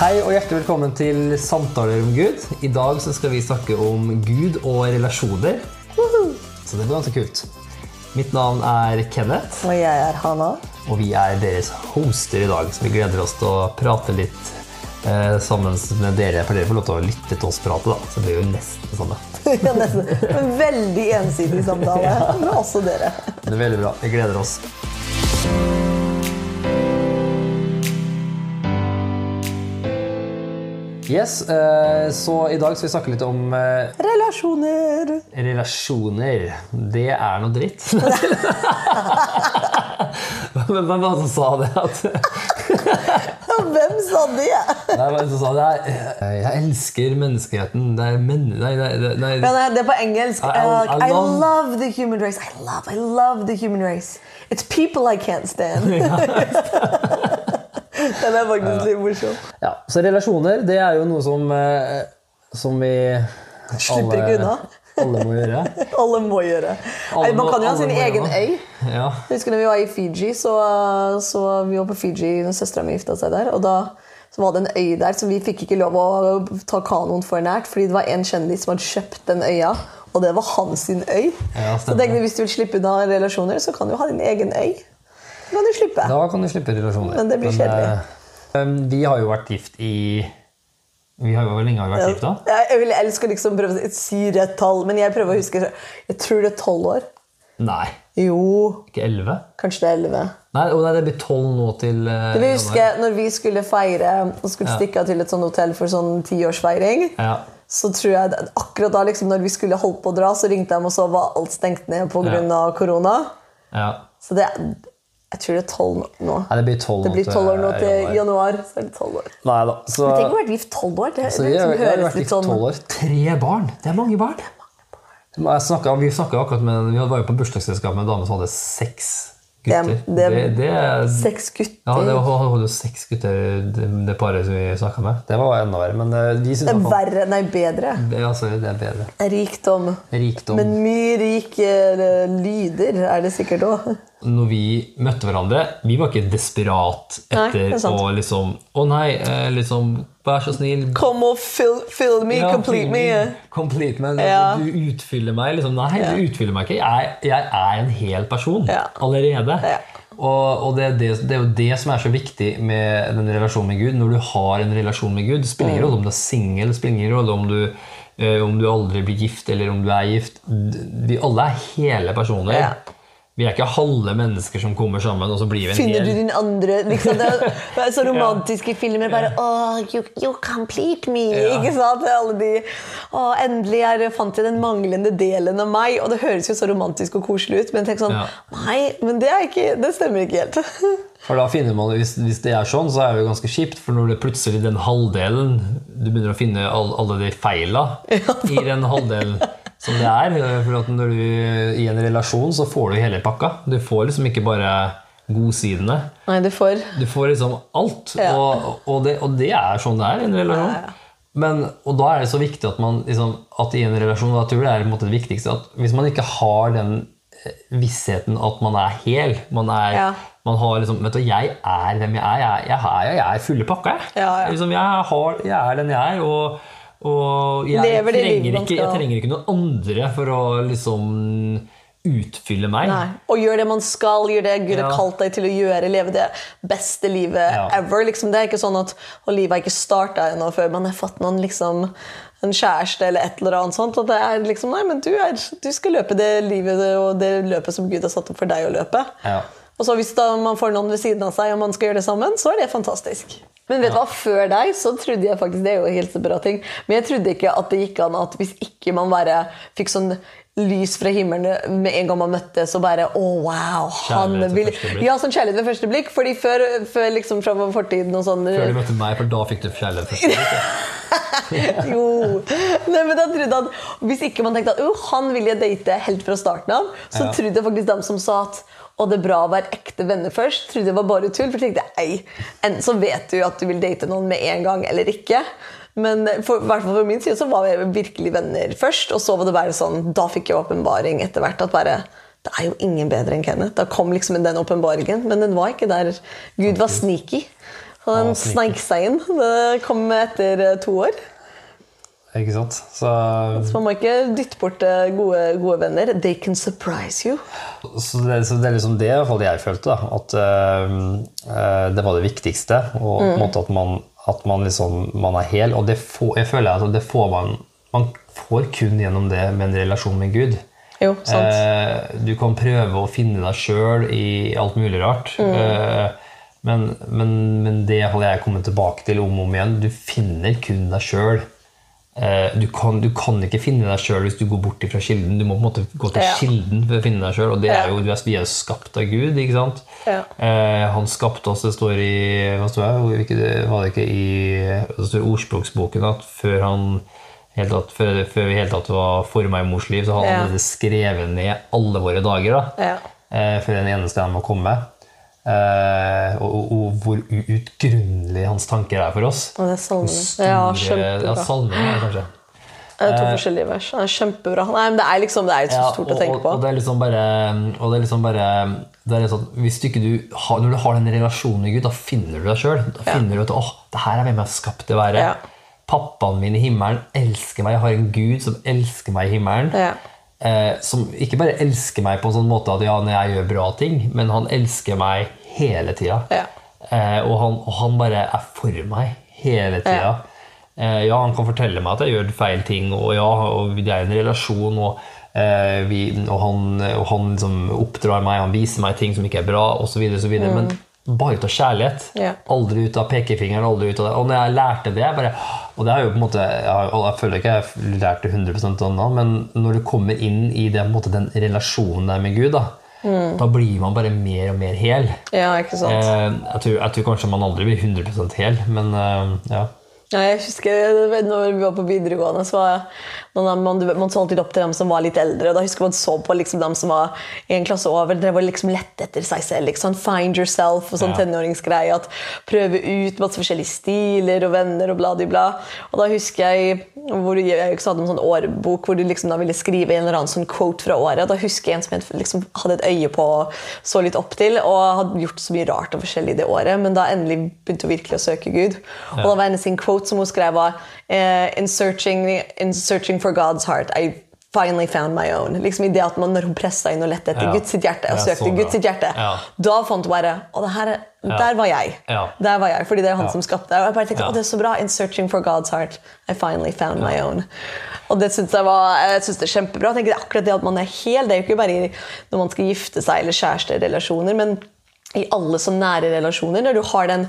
Hei og hjertelig velkommen til Samtaler om Gud. I dag så skal vi snakke om Gud og relasjoner. Så det blir ganske kult. Mitt navn er Kenneth, Og jeg er Hanna. og vi er deres hoster i dag. Så vi gleder oss til å prate litt eh, sammen med dere, for dere får lov til å lytte til oss prate. da. Så det blir jo nesten det samme. Ja, nesten. En veldig ensidig samtale med også dere. Det er veldig bra. Vi gleder oss. Yes, eh, så i dag skal vi snakke litt om eh, Relasjoner. Relasjoner, det er noe dritt. Hvem var det som sa det? Hvem sa det? nei, hvem som sa det? Jeg, elsker menneskeheten. Det er men... Nei, nei, nei, det er på engelsk. I- I- Uh, I love the human race. I love, I love the human race. It's people I can't stand. Den er faktisk litt morsom. Ja, så relasjoner, det er jo noe som, eh, som vi Slipper ikke unna. alle må gjøre. Alle må gjøre. Alle må, man kan jo ha sin egen øy. Ja. Husker når vi var i Fiji, så, så vi var på Fiji når søstera mi gifta seg der. Og da så var det en øy der, så vi fikk ikke lov å ta kanoen for nært. Fordi det var en kjendis som hadde kjøpt den øya, og det var hans sin øy. Ja, så tenkte jeg, hvis du vil slippe unna relasjoner, så kan du ha din egen øy. Kan du slippe. Da kan du slippe relasjoner. Men det blir kjedelig. Uh, vi har jo vært gift i vi har jo, Hvor lenge har vi vært gift, da? Jeg, vil, jeg skal liksom prøve å si rett tall, men jeg prøver å huske Jeg tror det er tolv år. Nei, Jo, ikke elleve? kanskje det er elleve. Nei, oh, nei, det blir tolv nå til uh, Jeg vil januar. huske når vi skulle feire og skulle Ja. stikke av til et sånt hotell for sånn tiårsfeiring. Ja. Så tror jeg at akkurat da liksom, når vi skulle holdt på å dra, så ringte de og så var alt stengt ned pga. av korona. ja. Så det Jeg tror det er tolv nå. Nei, det blir tolv tolv år nå til januar. januar. Så er det tolv år. Nei da. Så, Tenk å ha vært gift tolv år. Det, så det vi har, liksom høres litt sånn år. Tre barn! Det er mange barn. Jeg snakket, vi snakket akkurat med Vi var jo på bursdagsselskap med en dame som hadde seks gutter. Det- det- det er Seks gutter. Ja, det hadde jo seks gutter, det, paret som vi snakka med. Det var enda verre. Men eh, vi syns Det er verre, nei, bedre. Ja, sorry, det er bedre. Rikdom. Rikdom. Men mye rike eh, lyder er det sikkert òg. Når vi møtte hverandre, vi var ikke desperat etter er å liksom Å nei, eh, liksom Vær så snill. Kom og fill, fill me, Ja, complete me. Complete me. Ja. Du utfyller meg. Liksom. Nei, du utfyller meg ikke. Jeg, jeg er en hel person Ja. allerede. Ja. Og, og det, er det, det er jo det som er så viktig med den relasjonen med Gud. Når du har en relasjon med Gud, det spiller Mm. ingen rolle om du er singel, det spiller ingen rolle om du, eh, om du aldri blir gift, eller om du er gift. Vi alle er hele personer. Ja. Vi er ikke halve mennesker som kommer sammen, og så blir vi en Finner du din andre liksom, Det er- så romantiske filmer. Bare oh, you, you complete me. Ja. Ikke sant? Alle de, oh, endelig er, fant jeg den manglende delen av meg. Og det høres jo så romantisk og koselig ut, men tenk sånn Ja. Nei, men det, er ikke, det stemmer ikke helt. For da finner man, hvis, hvis det er sånn, så er det jo ganske kjipt. For når det plutselig den halvdelen Du begynner å finne all, alle de feila i den halvdelen som det er. For at når du i en relasjon, så får du hele pakka. Du får liksom ikke bare godsidene. Nei, du får Du får liksom alt. Ja. Og, og, det, og det er sånn det er i en relasjon. Ja, ja. Men, og da er det så viktig at man liksom, at i en relasjon jeg tror det er det viktigste at Hvis man ikke har den eh, vissheten at man er hel man er, man har liksom, vet du, Jeg er hvem jeg er. Jeg, jeg, er, jeg er fulle pakka. Jeg. Ja, ja. Liksom, jeg, har, jeg er den jeg er. Og, og jeg, trenger ikke, jeg trenger ikke noen andre for å liksom utfylle meg. Nei. Og gjør det man skal, gjør det Gud Ja. har kalt deg til å gjøre. Leve det beste livet Ja. ever. Liksom, det er ikke sånn at og livet har ikke starta ennå før man har fått noen liksom, en kjæreste eller et eller annet sånt. At det er liksom, nei, men du, er, du skal løpe det livet og det løpet som Gud har satt opp for deg å løpe. Ja. Og så hvis man får noen ved siden av seg og man skal gjøre det sammen, så er det fantastisk. Men vet du hva, før deg så trodde jeg faktisk Det er jo helt så bra ting. Men jeg trodde ikke at det gikk an at hvis ikke man bare fikk sånn lys fra himmelen med en gang man møtte, så bare Å, wow! Han vil. Ja, sånn kjærlighet ved første blikk. Fordi før, før liksom fra fortiden og sånn Før du møtte meg, for da fikk du kjærlighet. første blikk? Jo. Nei, men da trodde at Hvis ikke man tenkte at oh, han vil jeg date helt fra starten av, så Ja. trodde jeg faktisk dem som sa at og det er bra å være ekte venner først, trodde jeg var bare tull. For tenkte ei, enten så vet du at du vil date noen med en gang eller ikke. Men for, hvert fall for min side så var vi virkelig venner først. Og så var det bare sånn, da fikk jeg åpenbaring etter hvert. at bare, Det er jo ingen bedre enn Kenneth. Da kom liksom den åpenbaringen, men den var ikke der. Gud var sneaky. Så den Å, sneik seg inn. Det kom etter eh, to år. Ikke sant? Så, Så man må ikke dytte bort eh, gode, gode venner. They can surprise you. så, det, så det er liksom det i hvert fall jeg følte. da, At eh, det var det viktigste. Og på en måte at man, at man liksom man er hel. Og det får, jeg føler at det får man Man får kun gjennom det med en relasjon med Gud. Jo, sant. Uh, du kan prøve å finne deg sjøl i alt mulig rart. Eh, men, men, men det har jeg kommet tilbake til om og om igjen. Du finner kun deg sjøl. Eh, du, kan, du kan ikke finne deg sjøl hvis du går bort fra kilden. Du må på en måte gå til Ja. kilden for å finne deg sjøl. Og det er jo, vi er jo skapt av Gud, ikke sant? Ja. Eh, han skapte oss, det står i hva står jeg, var det ikke i det står ordspråksboken at før han helt tatt, før, før vi helt tatt var forma i mors liv, så hadde han Ja. skrevet ned alle våre dager. da Ja. eh, før den eneste han må komme. Eh, og, og, hvor uutgrunnelig hans tanker er for oss. Og det er salmene. Ja, ja, kjempebra. salmene, er det kanskje. Det er to forskjellige vers. Det er kjempebra. Nei, men det er liksom det er så Ja, stort og, å tenke på. og det er liksom bare, og det er liksom bare det er liksom, hvis du ikke du har, Når du har den relasjonen med Gud, da finner du deg sjøl. Da Ja. du at åh, det her er hvem jeg er skapt til å være. Ja. Pappaen min i himmelen elsker meg. Jeg har en Gud som elsker meg i himmelen. Ja. Eh, som ikke bare elsker meg på en sånn måte at ja, når jeg gjør bra ting, men han elsker meg hele tida. Ja. Eh, og, han, og han bare er for meg hele tida. Eh, ja, han kan fortelle meg at jeg gjør feil ting, og ja, og det er en relasjon, og, eh, vi, og han, og han liksom oppdrar meg, han viser meg ting som ikke er bra, osv., Mm. Men bare ut av kjærlighet. Ja. Aldri ut av pekefingeren. aldri ut av det. Og når jeg lærte det bare, Og det er jo på en måte Jeg, jeg føler ikke jeg har lært det 100 ennå, men når du kommer inn i det, måte, den relasjonen der med Gud, da, da blir man bare mer og mer hel. ja, ikke sant. Eh, jeg, tror, jeg tror kanskje man aldri blir 100 hel, men eh, ja. Ja, jeg husker når vi var på videregående, så var man, man, man så alltid opp til dem som var litt eldre. og Da husker man så på liksom dem som var en klasse over. drev var liksom lette etter seg selv. Liksom. Find yourself og sånn Ja. tenåringsgreie. At prøve ut masse forskjellige stiler og venner og bla, di, bla. Og da husker jeg hvor jeg også hadde en sånn årbok hvor du liksom da ville skrive en eller annen sånn quote fra året. Da husker jeg en som jeg liksom hadde et øye på og så litt opp til, og hadde gjort så mye rart og forskjellig det året, men da endelig begynte hun virkelig å søke Gud. Og da var en sin quote som hun skrev var eh, in, searching, in searching for God's heart, I finally found my own. Liksom i det at man, Når hun pressa inn og lette etter Ja. Guds hjerte, og søkte. Guds hjerte, Ja. da fant hun bare Å, det her, er- der var jeg. Ja. Der var jeg, Fordi det er han som skapte det. Og jeg bare tenkte, å, det er så bra. In searching for God's heart, I finally found my own. Og det syns jeg, var- jeg synes det er kjempebra. Jeg tenker det er akkurat det at man er hel. Det er jo ikke bare når man skal gifte seg eller kjæresterelasjoner, men i alle så nære relasjoner. Når du har den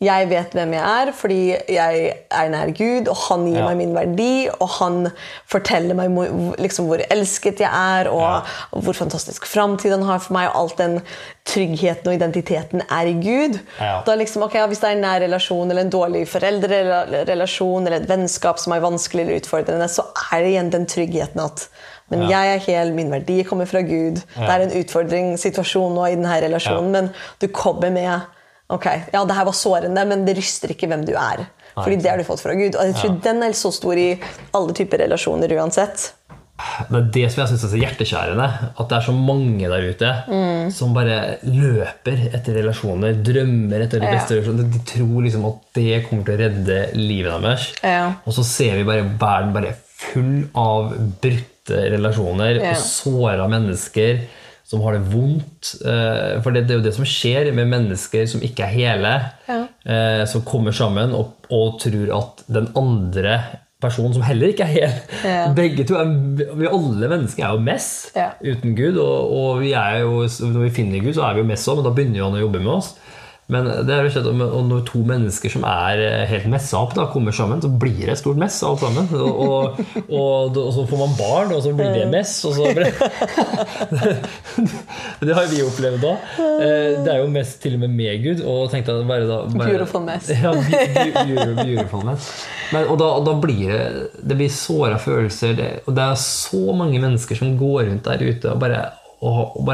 jeg vet hvem jeg er fordi jeg er nær Gud, og han gir Ja. meg min verdi, og han forteller meg liksom, hvor elsket jeg er, og Ja. hvor fantastisk framtid han har for meg, og alt den tryggheten og identiteten er i Gud. Ja. Da liksom, ok, Hvis det er en nær relasjon, eller en dårlig foreldrerelasjon, eller et vennskap som er vanskelig eller utfordrende, så er det igjen den tryggheten at men jeg er hel, min verdi kommer fra Gud. Det er en utfordringssituasjon nå i denne relasjonen, men du kommer med Ok, ja, det her var sårende, men det ryster ikke hvem du er. Fordi det har du fått fra Gud. Og jeg tror den er så stor i alle typer relasjoner uansett. Det er det som jeg syns er så hjerteskjærende. At det er så mange der ute som bare løper etter relasjoner, drømmer etter de Ja. beste relasjoner. De tror liksom at det kommer til å redde livet deres. Ja. Og så ser vi bare verden bare full av brutte relasjoner Ja. og såra mennesker som har det vondt. Eh, For det, det er jo det som skjer med mennesker som ikke er hele, Ja. eh, som kommer sammen og, og tror at den andre personen som heller ikke er hel Ja. Begge to er, vi Alle mennesker er jo mess Ja. uten Gud. Og, og vi er jo, når vi finner Gud, så er vi jo mess òg, men da begynner jo han å jobbe med oss. Men det er jo slett, og når to mennesker som er eh, helt messa opp, da kommer sammen, så blir det et stort mess alt sammen. Og, og, og, og så får man barn, og så blir det mess. Og så blir det har vi opplevd da. Eh, Det er jo mest til og med med Gud. Og tenkte jeg bare da bare, Beautiful mess. Ja, be- be- beautiful, mess. Men, og da, da blir det Det blir såra følelser. Det, og det er så mange mennesker som går rundt der ute og bare, og, og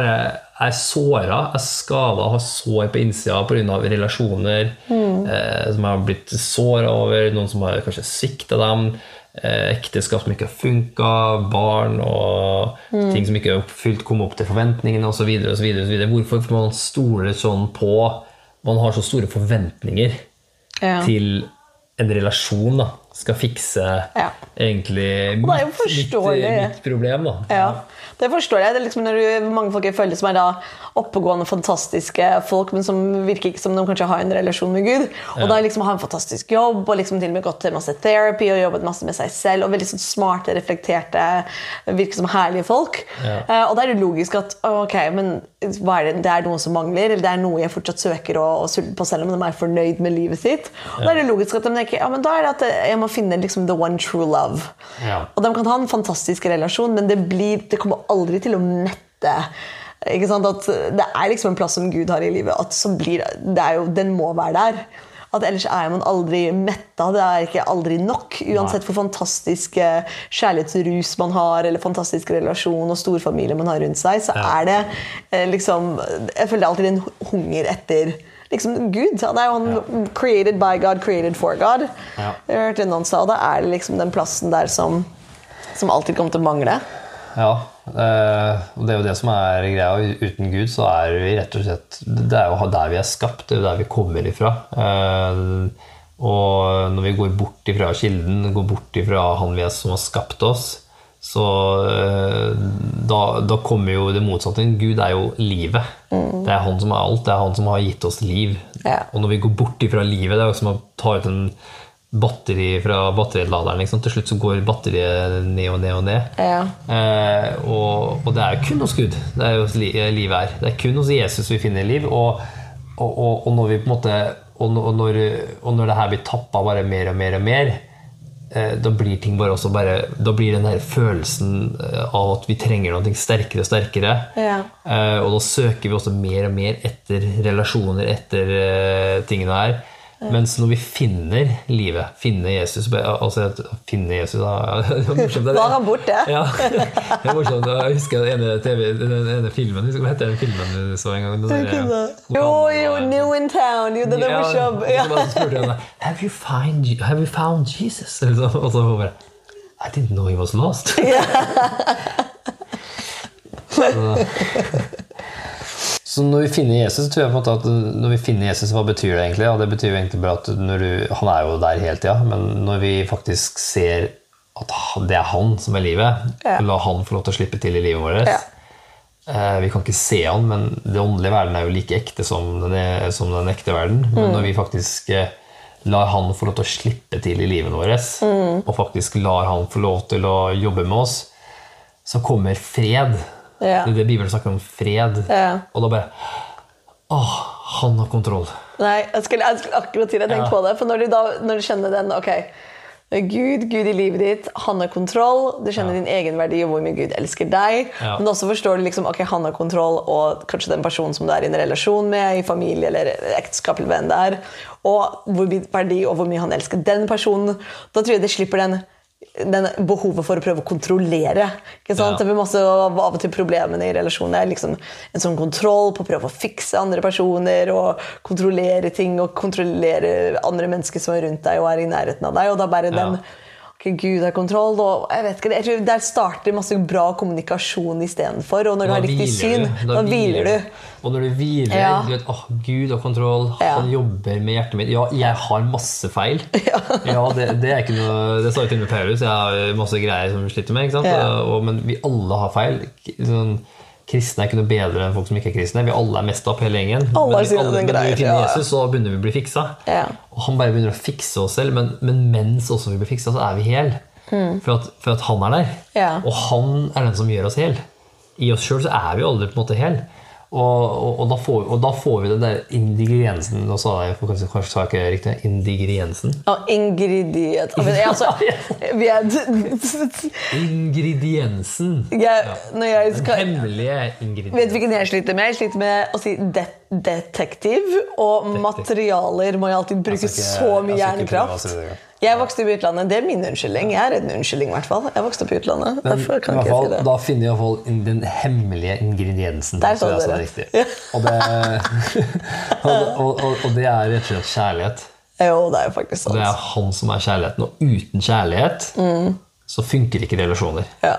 bare er såra, er skada, har sår på innsida pga. relasjoner eh, som har blitt såra over, noen som har kanskje svikta dem. eh, Ekteskap som ikke har funka, barn og ting som ikke oppfylt, komme opp til forventningene osv. Hvorfor man stoler sånn på man har så store forventninger Ja. til en relasjon da, skal fikse Ja. egentlig mitt, mitt, mitt problem. Da. Ja, det forstår jeg. Det er liksom når du, mange folk jeg føler som er da oppegående, fantastiske folk, men som virker ikke som de kanskje har en relasjon med Gud. Og da liksom har en fantastisk jobb og liksom til og med gått til masse therapy og jobbet masse med seg selv. Og veldig sånn smarte, reflekterte, virker som herlige folk. Uh, og da er det logisk at ok, men er det, det er noe som mangler, eller det er noe jeg fortsatt søker og, og sulter på selv om de er fornøyd med livet sitt. Og da er det logisk at de tenker ja, men da er det at jeg må finne liksom the one true love. Ja. Og de kan ha en fantastisk relasjon, men det, blir, det kommer aldri til å mette. Ikke sant? At det er liksom en plass som Gud har i livet. At så blir, det er jo, den må være der. At Ellers er man aldri metta. Det er ikke aldri nok. Uansett hvor fantastisk kjærlighetsrus man har, eller fantastisk relasjon og storfamilie man har rundt seg, så er det eh, liksom Jeg føler alltid en hunger etter liksom Gud. Han er jo han created by God, created for God. Ja. Jeg hørte noen sa, og Da er det liksom den plassen der som, som alltid kommer til å mangle. Ja, eh, og det er jo det som er greia. Uten Gud så er vi rett og slett Det er jo der vi er skapt, det er jo der vi kommer ifra. Eh, Og når vi går bort ifra kilden, går bort ifra han vi er som har skapt oss, så eh, da, da kommer jo det motsatte. Gud er jo livet. Det er han som er alt. Det er han som har gitt oss liv. Ja. Og når vi går bort ifra livet, det er jo som å ta ut en batteri fra batteriladeren. Liksom. Til slutt så går batteriet ned og ned og ned. Ja. Eh, og, og det er jo kun hos Gud det er jo li, livet er. Det er kun hos Jesus vi finner liv. Og, og, og, når vi på en måte og, når- og, når, det her blir tappa bare mer og mer og mer, da blir ting bare også bare Da blir den der følelsen eh, av at vi trenger noe sterkere og sterkere. Ja. Eh, og da søker vi også mer og mer etter relasjoner, etter eh, tingene her. Mens når vi finner livet, finner Jesus altså finner Jesus da, det var morsomt, det. Var han borte? Ja. Det er morsomt. Jeg husker den ene, TV, den ene filmen husker, Hva heter den filmen du så en gang? Den der- Jo, jo, New in Town. Jo, den er morsom. Ja. så spurte jeg henne have you, find, have you found Jesus? Og så bare I didn't know he was lost. så, så når vi finner Jesus, så tror jeg på en måte at når vi finner Jesus, hva betyr det egentlig? Ja, det betyr jo egentlig bare at når du, han er jo der hele tida, men når vi faktisk ser at det er han som er livet, Ja. la han få lov til å slippe til i livet vårt Ja. Eh, Vi kan ikke se han, men det åndelige verden er jo like ekte som den, er, som den ekte verden. Mm. Men når vi faktisk eh, lar han få lov til å slippe til i livet vårt, Mm. og faktisk lar han få lov til å jobbe med oss, så kommer fred. Ja. Det er det Bibelen snakker om, fred. Ja. Og da bare Åh, han har kontroll. Nei, jeg skulle, jeg skulle akkurat til å tenke Ja. på det. For når du, da, når du kjenner den Ok, Gud, Gud i livet ditt, han har kontroll. Du kjenner din egen verdi og hvor mye Gud elsker deg. Ja. Men også forstår du liksom, ok, han har kontroll, og kanskje den personen som du er i en relasjon med, i familie eller ekteskap, eller hvem det er, og hvor mye verdi og hvor mye han elsker den personen. Da tror jeg det slipper den behovet for å prøve å kontrollere. Ikke sant? Ja. Det blir masse av og til problemene i relasjoner. er liksom En sånn kontroll på å prøve å fikse andre personer og kontrollere ting og kontrollere andre mennesker som er rundt deg og er i nærheten av deg. Og da bare den Gud har kontroll. Og jeg vet ikke, jeg tror Der starter masse bra kommunikasjon istedenfor. Og når du har riktig syn, da hviler du. Og når du hviler Ja. du vet, åh, Gud har kontroll, Ja. han jobber med hjertet mitt. Ja, jeg har masse feil. Ja, det, det er ikke noe Det sa jo til og med Paulus. Jeg har masse greier som sliter med. ikke sant? Ja. Og, men vi alle har feil. Sånn, kristne er ikke noe bedre enn folk som ikke er kristne. Vi alle er mest opp hele gjengen. Alle men, alle greier, ja. Jesus, så begynner vi å bli fiksa. Ja. Og han bare begynner å fikse oss selv, men, men mens også vi blir fiksa, så er vi hel. For, at, for at han er der. Ja. Og han er den som gjør oss hel. I oss sjøl så er vi aldri på en måte hel. Og, og, og, da får, og da får vi den der ingrediensen Nå sa jeg kanskje, kanskje sa jeg ikke riktig. Ingrediensen. Ja, ingredient Jeg altså, vi Ingrediensen. jeg, når jeg skal Hemmelige Vet du hvilken jeg sliter med? Jeg sliter med å si det detektiv. Og materialer må jeg alltid bruke Jeg ikke- så mye hjernekraft. si. Jeg vokste opp i utlandet. Det er min unnskyldning. Jeg er en unnskyldning, i hvert fall. Jeg vokste opp i utlandet. Men Derfor kan ikke fall, jeg si det. Da finner vi i hvert fall den hemmelige ingrediensen. Der sa er det. Ja. Og, det, og, og, og, det er rett og slett kjærlighet. Jo, det er jo faktisk Det er han som er kjærligheten. Og uten kjærlighet så funker ikke relasjoner. Ja.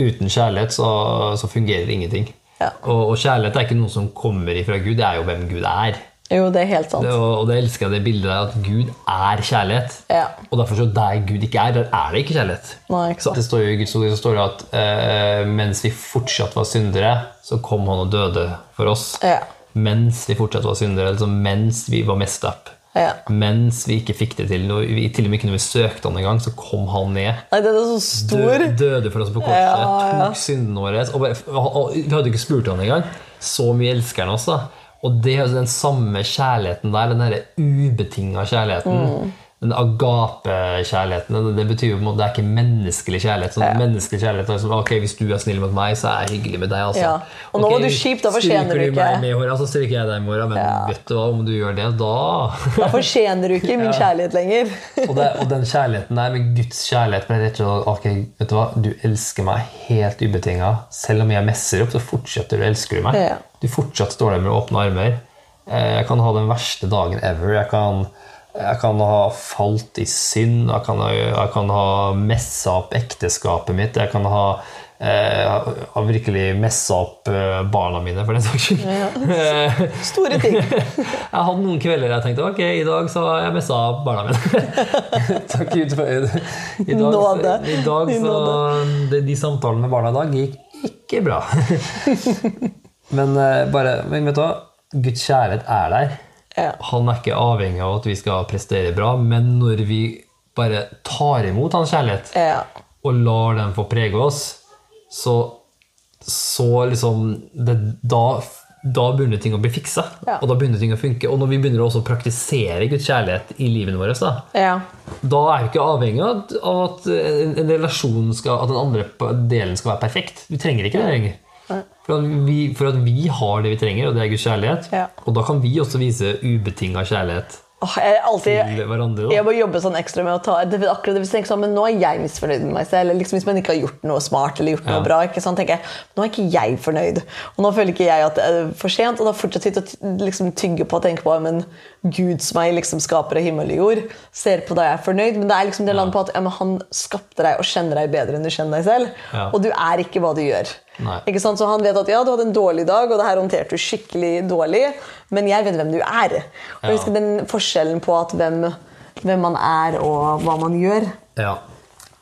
Uten kjærlighet så, så fungerer ingenting. Ja. Og, og kjærlighet er ikke noe som kommer ifra Gud, det er jo hvem Gud er. Jo, det er helt sant. Det, og, og det elsker jeg det bildet der, at Gud er kjærlighet. Ja. Og derfor så der Gud ikke er, der er det ikke kjærlighet. Nei, ikke Så sant. det står jo i Guds ord så står det at uh, mens vi fortsatt var syndere, så kom han og døde for oss. Ja. Mens vi fortsatt var syndere, altså mens vi var messed up. Ja. Mens vi ikke fikk det til, når vi, til og med ikke når vi søkte han engang, så kom han ned. Nei, den er så stor. Døde, døde for oss på korset, Ja, ja. tok syndene våre. Og, bare- og, og, vi hadde ikke spurt han engang. Så mye elsker han oss. da. Og det er jo den samme kjærligheten der, den derre ubetinga kjærligheten. Mm. Den agape-kjærligheten. Det, det betyr jo på en måte det er ikke menneskelig kjærlighet. Sånn, Menneskelig kjærlighet er sånn, ok, Hvis du er snill mot meg, så er jeg hyggelig med deg. altså. Ja. Og nå var du kjip, da fortjener stryker du meg med i håret, så stryker jeg deg med håret. Men vet du hva, om du gjør det, da Da fortjener du ikke min kjærlighet lenger. og, det, og den kjærligheten der med Guds kjærlighet ble rett og slett ok, vet du hva, du elsker meg helt ubetinga. Selv om jeg messer opp, så fortsetter du elsker du meg. Ja. Du fortsatt står der med åpne armer. Eh, Jeg kan ha den verste dagen ever. Jeg kan, jeg kan ha falt i synd. Jeg kan, jeg kan ha messa opp ekteskapet mitt. Jeg kan ha eh, ha virkelig messa opp eh, barna mine, for den saks skyld. Ja, Store ting. jeg hadde noen kvelder jeg tenkte ok, i dag så har jeg messa opp barna mine. Takk Gud for det. I dag, Nåde. I dag så de, de samtalene med barna i dag gikk ikke bra. men eh, bare, men vet du hva? Guds kjærlighet er der. Ja. Han er ikke avhengig av at vi skal prestere bra, men når vi bare tar imot hans kjærlighet Ja. og lar den få prege oss, så, så liksom det, da, da begynner ting å bli fiksa. Ja. Og da begynner ting å funke. Og når vi begynner også å praktisere Guds kjærlighet i livet vårt, da, ja. da er vi ikke avhengig av at, en, en relasjon skal, at den andre delen skal være perfekt. Vi trenger ikke det lenger. For at, vi, for at vi har det vi trenger, og det er Guds kjærlighet. Ja. Og da kan vi også vise ubetinga kjærlighet Åh, jeg alltid. Jeg må jobbe sånn ekstra med å ta det, akkurat det hvis jeg tenker sånn, men Nå er jeg misfornøyd med meg selv. Liksom, hvis man ikke har gjort noe smart eller gjort noe Ja. bra. ikke sant, tenker jeg, Nå er ikke jeg fornøyd. Og nå føler ikke jeg at det er for sent. Og da fortsetter jeg å liksom, tygge på og tenke på men Gud som meg liksom skaper av himmel og jord, ser på deg og er fornøyd. Men det er liksom det landet på at ja, men han skapte deg og kjenner deg bedre enn du kjenner deg selv. Ja. Og du er ikke hva du gjør. Så Han vet at ja, du hadde en dårlig dag, og det her håndterte du skikkelig dårlig, men jeg vet hvem du er. Og ja. den forskjellen på at hvem, hvem man er, og hva man gjør. Ja.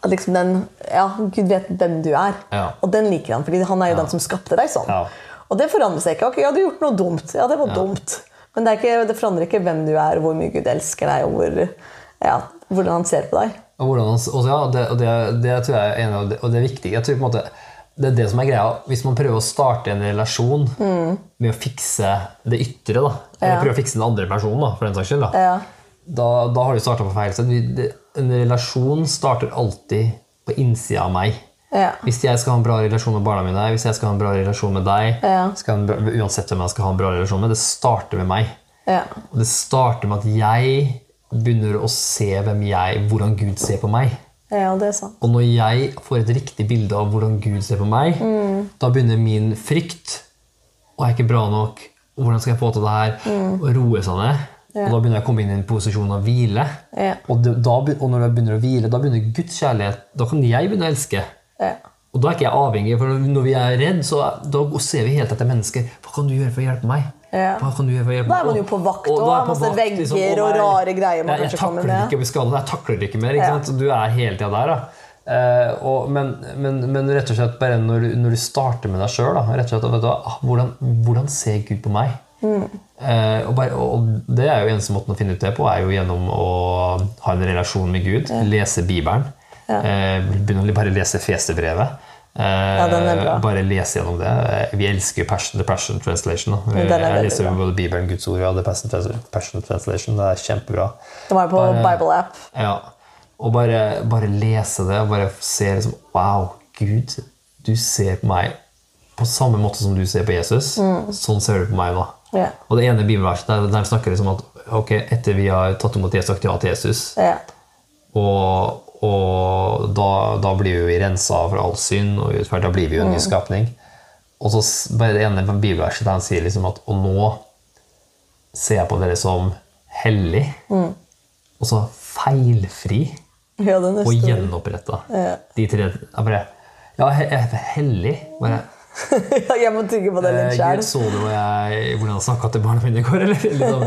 At liksom den, ja, Gud vet hvem du er, Ja. og den liker han. fordi han er jo den som skapte deg sånn. Ja. Og det forandrer seg ikke. Ok, ja, du har gjort noe dumt. Ja, det var dumt. Men det, er ikke, det forandrer ikke hvem du er, hvor mye Gud elsker deg, og hvor, ja, hvordan han ser på deg. Og, hvordan, han- også, ja, det, det, det tror jeg er enig, av det, og det er viktig. Jeg tror på en måte det er det som er greia. Hvis man prøver å starte en relasjon med å fikse det ytre, da, eller Mm. Ja. prøve å fikse den andre personen, da, for den saks skyld, da, Ja. da, da har du starta på feil sted. En relasjon starter alltid på innsida av meg. Ja. Hvis jeg skal ha en bra relasjon med barna mine, hvis jeg skal ha en bra relasjon med deg, bra, uansett hvem jeg skal ha en bra relasjon med, det starter med meg. Ja. Og det starter med at jeg begynner å se hvem jeg, hvordan Gud ser på meg. Ja, det er sant. Og når jeg får et riktig bilde av hvordan Gud ser på meg, Mm. da begynner min frykt Og er ikke bra nok? Hvordan skal jeg få til det her? Mm. Og roe seg ned. Og da begynner jeg å komme inn i en posisjon av hvile. Ja. Og, da, og når jeg begynner å hvile, da begynner Guds kjærlighet Da kan jeg begynne å elske. Ja. Og da er ikke jeg avhengig, for når vi er redd, så da ser vi helt etter mennesker. Hva kan du gjøre for å hjelpe meg? Ja. Hva kan du gjøre for å hjelpe Da er man jo på vakt, Og- og da jeg masse vakt, vegger liksom, og og, rare greier man jeg, jeg takler med. ikke å bli skadet. Jeg takler det ikke mer. Ikke Ja. Du er hele tida der. da. Eh, og, men, men, men rett og slett bare når, når du starter med deg sjøl hvordan, hvordan ser Gud på meg? Mm. Eh, og, bare, og det er jo eneste måten å finne ut det på, er jo gjennom å ha en relasjon med Gud. Lese Bibelen. Eh, begynne å bare lese Fesebrevet. Eh, den er bra. bare lese gjennom det. Eh, Vi elsker Passion, The Passion Translation. Da. Jeg leser både Bibelen, Guds ord og The Passion, Translation. Det er kjempebra. Det var på Bible-app. Ja. Og bare, bare lese det bare se liksom Wow, Gud, du ser på meg på samme måte som du ser på Jesus. Sånn ser du på meg nå. Yeah. Og det ene bibelverset der, der snakker det om at ok, etter vi har tatt imot ja til Jesus, yeah. og, og da, da blir vi rensa for all synd, og utført, da blir vi jo en ny skapning. Og så bare det ene bibelverset der han sier liksom at Og nå ser jeg på dere som hellig, og så feilfri ja, og gjenoppretta. Ja. De tre jeg bare, Ja, he- he- hellig. Bare, jeg må tygge på det Eh, litt Gud, så du jeg, hvordan jeg snakka til barna mine i går? Eller? Liksom,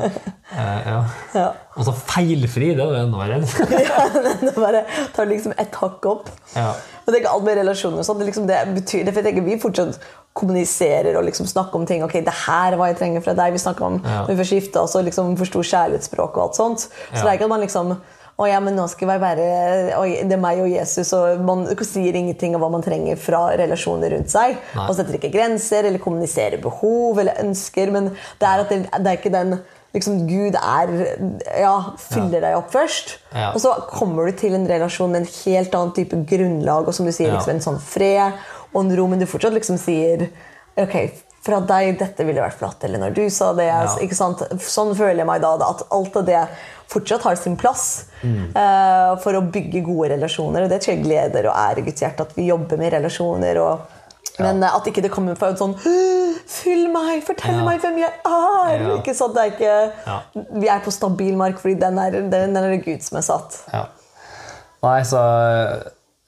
eh, ja. Ja. Og så feilfri, det var enda verre. Det bare tar liksom et hakk opp. ja. Men det er ikke alt med relasjoner og sånn. Det, liksom, det betyr det, for jeg tenker Vi fortsatt kommuniserer og liksom snakker om ting. ok, det her er hva jeg trenger fra deg. Vi snakker om Ja. når vi får skifta oss og liksom forsto kjærlighetsspråk og alt sånt. Så Ja. det er ikke at man liksom å ja, men nå skal jeg være oi, Det er meg og Jesus, og man sier ingenting om hva man trenger fra relasjoner rundt seg. Nei. Og setter ikke grenser eller kommuniserer behov eller ønsker, men det er, at det, det er ikke den liksom Gud er Ja, fyller deg opp først. Ja. Og så kommer du til en relasjon med en helt annen type grunnlag, og som du sier, Ja. liksom en sånn fred og en ro, men du fortsatt liksom sier Ok, fra deg, dette ville vært flott. Eller når du sa det. Ja. Sånn føler jeg meg da. At alt av det fortsatt har sin plass Mm. uh, for å bygge gode relasjoner. Og det tror jeg gleder og ærer Guds hjerte, at vi jobber med relasjoner. og men uh, at ikke det kommer fra en sånn «Åh, Fyll meg! Fortell Ja. meg hvem jeg er! Ja. Ikke sant? Det er ikke, Ja. Vi er på stabil mark, fordi den er, den, er Gud som er satt. Ja. Nei, så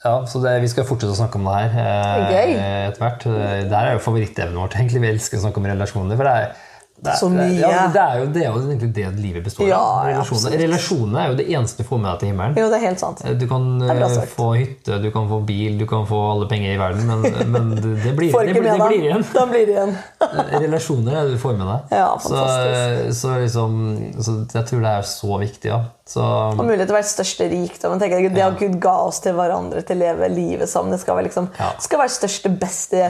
ja, så det, Vi skal fortsette å snakke om det her eh, etter hvert. Det her er jo favorittemnet vårt. egentlig. Vi elsker å snakke om relasjoner. for det er det er, Så mye. Ja, det er jo det, er jo egentlig det livet består Ja, av. Relasjoner. Relasjonene er jo det eneste du får med deg til himmelen. Jo, det er helt sant. Du kan eh, få hytte, du kan få bil, du kan få alle penger i verden, men, men det, blir, det, blir, det blir igjen. Da blir det igjen. Relasjoner er det du får med deg. Ja, så, fantastisk. så, liksom, så jeg tror det er så viktig. Ja. Så, Og mulighet til å være største rikdom. Tenker, det at Gud ga oss til hverandre til å leve livet sammen, det skal være, liksom, Ja. skal være største, beste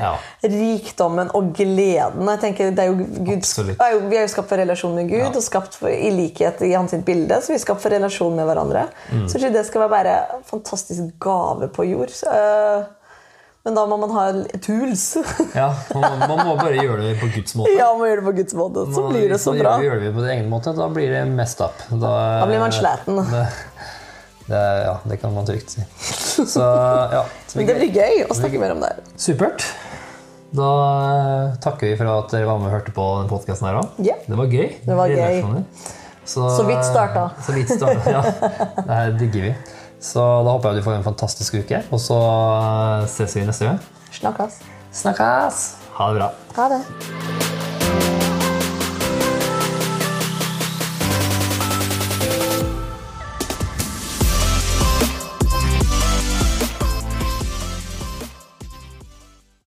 rikdommen og gleden. Jeg tenker, det er jo Guds Absolutt. Er jo, vi er jo skapt for relasjon med Gud Ja. og skapt for, i likhet i hans bilde. Så vi er skapt for relasjon med hverandre. Mm. Så det skal være bare en fantastisk gave på jord. Eh, Men da må man ha tools. ja, man, man må bare gjøre det på Guds måte. ja, man må gjøre det på Guds måte. Så Man- blir det så bra. Gjør, gjør det på egen måte, da blir det mest up. Da, Da blir man sliten. Det, det, ja, det kan man trygt si. Så ja. Så Men det blir gøy å snakke mer om det. Supert. Da eh, takker vi for at dere var med og hørte på den podkasten her òg. Ja. Det var gøy. Det var gøy. Så, Så vidt starta. Så vidt starta, ja. Det her digger vi. Så da håper jeg du får en fantastisk uke, og så eh, ses vi neste gang. Snakkes. Snakkes! Ha det bra. Ha det.